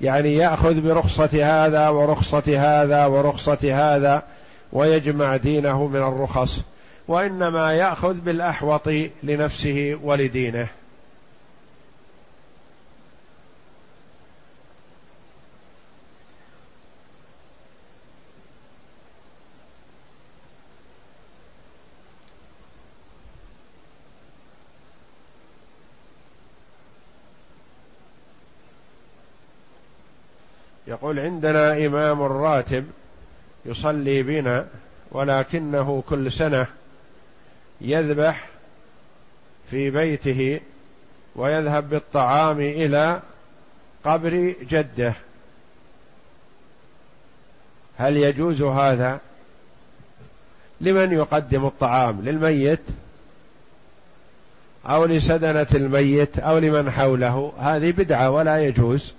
يعني يأخذ برخصة هذا ورخصة هذا ورخصة هذا ويجمع دينه من الرخص وإنما يأخذ بالأحوط لنفسه ولدينه. يقول عندنا إمام راتب يصلي بنا ولكنه كل سنة يذبح في بيته ويذهب بالطعام إلى قبر جدة. هل يجوز هذا؟ لمن يقدم الطعام؟ للميت أو لسدنة الميت أو لمن حوله؟ هذه بدعة ولا يجوز.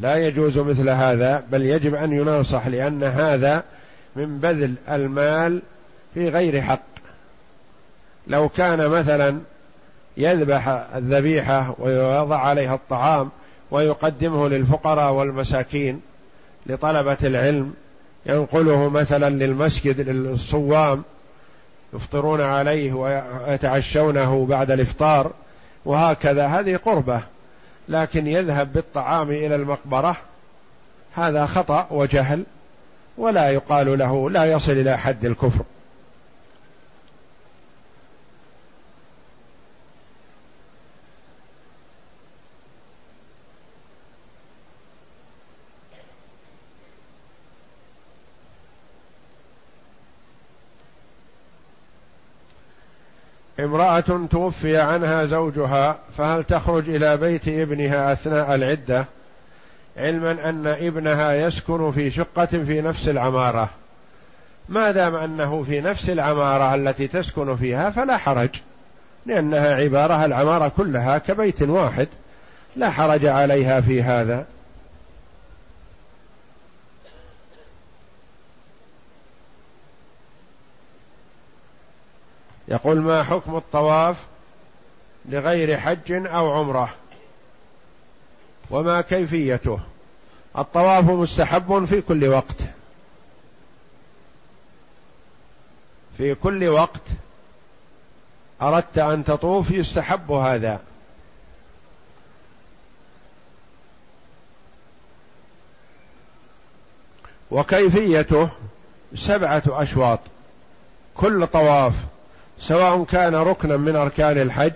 لا يجوز مثل هذا بل يجب أن يناصح لأن هذا من بذل المال في غير حق. لو كان مثلا يذبح الذبيحة ويضع عليها الطعام ويقدمه للفقراء والمساكين لطلبة العلم ينقله مثلا للمسجد للصوام يفطرون عليه ويتعشونه بعد الإفطار وهكذا. هذه قربة. لكن يذهب بالطعام إلى المقبرة هذا خطأ وجهل ولا يقال له لا يصل إلى حد الكفر. امرأة توفي عنها زوجها فهل تخرج إلى بيت ابنها أثناء العدة؟ علما أن ابنها يسكن في شقة في نفس العمارة. ما دام أنه في نفس العمارة التي تسكن فيها فلا حرج لأنها عبارة العمارة كلها كبيت واحد لا حرج عليها في هذا. يقول ما حكم الطواف لغير حج أو عمرة وما كيفيته؟ الطواف مستحب في كل وقت. في كل وقت أردت أن تطوف يستحب هذا. وكيفيته؟ سبعة أشواط. كل طواف سواء كان ركنا من أركان الحج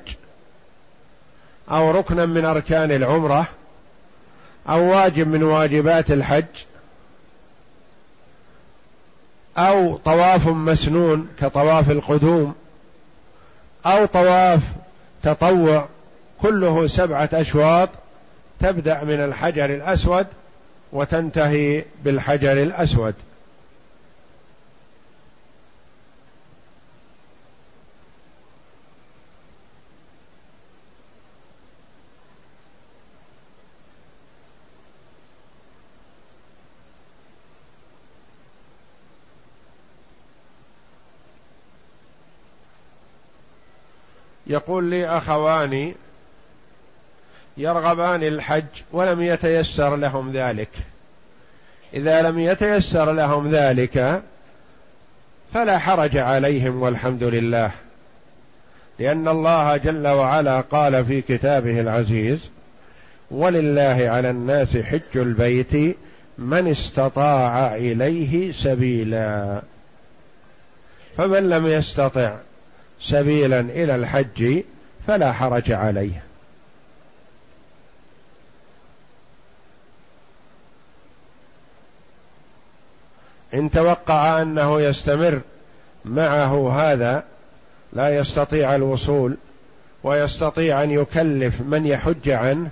أو ركنا من أركان العمرة أو واجب من واجبات الحج أو طواف مسنون كطواف القدوم أو طواف تطوع كله سبعة أشواط تبدأ من الحجر الأسود وتنتهي بالحجر الأسود. يقول لي اخوان يرغبان الحج ولم يتيسر لهم ذلك. إذا لم يتيسر لهم ذلك فلا حرج عليهم والحمد لله. لأن الله جل وعلا قال في كتابه العزيز ولله على الناس حج البيت من استطاع إليه سبيلا. فمن لم يستطع سبيلا إلى الحج فلا حرج عليه. إن توقع أنه يستمر معه هذا لا يستطيع الوصول ويستطيع أن يكلف من يحج عنه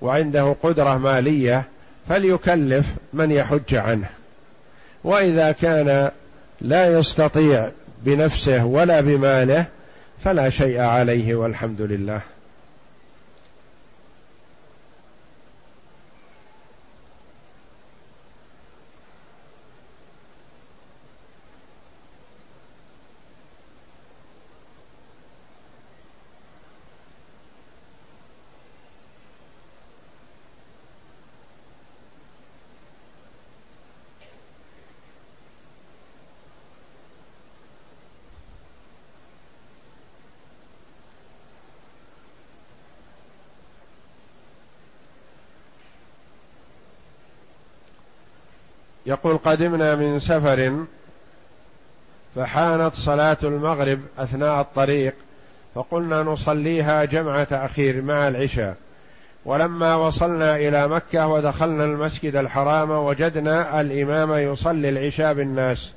وعنده قدرة مالية فليكلف من يحج عنه. وإذا كان لا يستطيع بنفسه ولا بماله فلا شيء عليه والحمد لله. يقول قدمنا من سفر فحانت صلاة المغرب أثناء الطريق فقلنا نصليها جمع تأخير مع العشاء. ولما وصلنا إلى مكة ودخلنا المسجد الحرام وجدنا الإمام يصلي العشاء بالناس.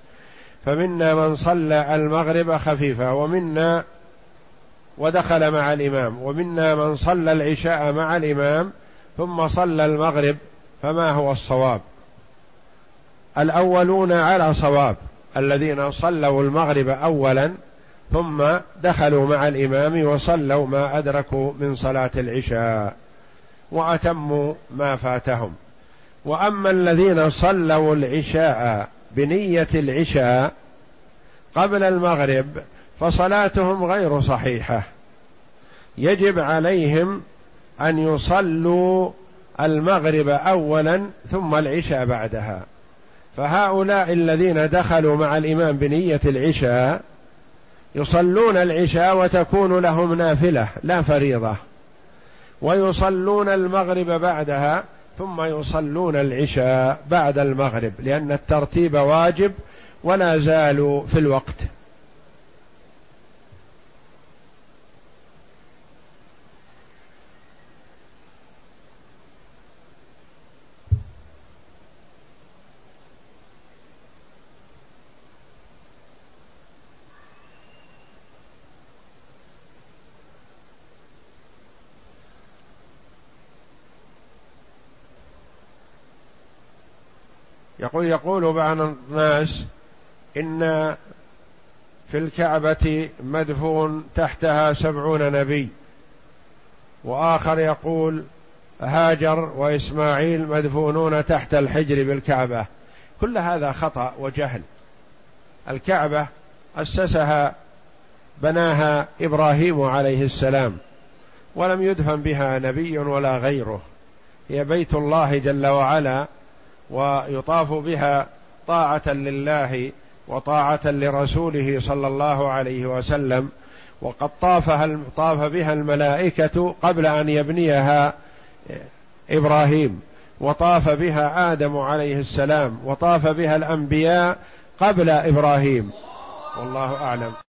فمنا من صلى المغرب خفيفة ومنا ودخل مع الإمام ومنا من صلى العشاء مع الإمام ثم صلى المغرب فما هو الصواب؟ الأولون على صواب الذين صلوا المغرب اولا ثم دخلوا مع الإمام وصلوا ما أدركوا من صلاة العشاء وأتموا ما فاتهم. وأما الذين صلوا العشاء بنية العشاء قبل المغرب فصلاتهم غير صحيحة. يجب عليهم أن يصلوا المغرب اولا ثم العشاء بعدها. فهؤلاء الذين دخلوا مع الإمام بنية العشاء يصلون العشاء وتكون لهم نافلة لا فريضة. ويصلون المغرب بعدها ثم يصلون العشاء بعد المغرب لأن الترتيب واجب ولا زالوا في الوقت. يقول يقول بعض الناس إن في الكعبة مدفون تحتها سبعون نبي وآخر يقول هاجر وإسماعيل مدفونون تحت الحجر بالكعبة. كل هذا خطأ وجهل. الكعبة أسسها بناها إبراهيم عليه السلام ولم يدفن بها نبي ولا غيره. هي بيت الله جل وعلا ويطاف بها طاعة لله وطاعة لرسوله صلى الله عليه وسلم. وقد طافها طاف بها الملائكة قبل أن يبنيها إبراهيم. وطاف بها آدم عليه السلام. وطاف بها الأنبياء قبل إبراهيم. والله أعلم.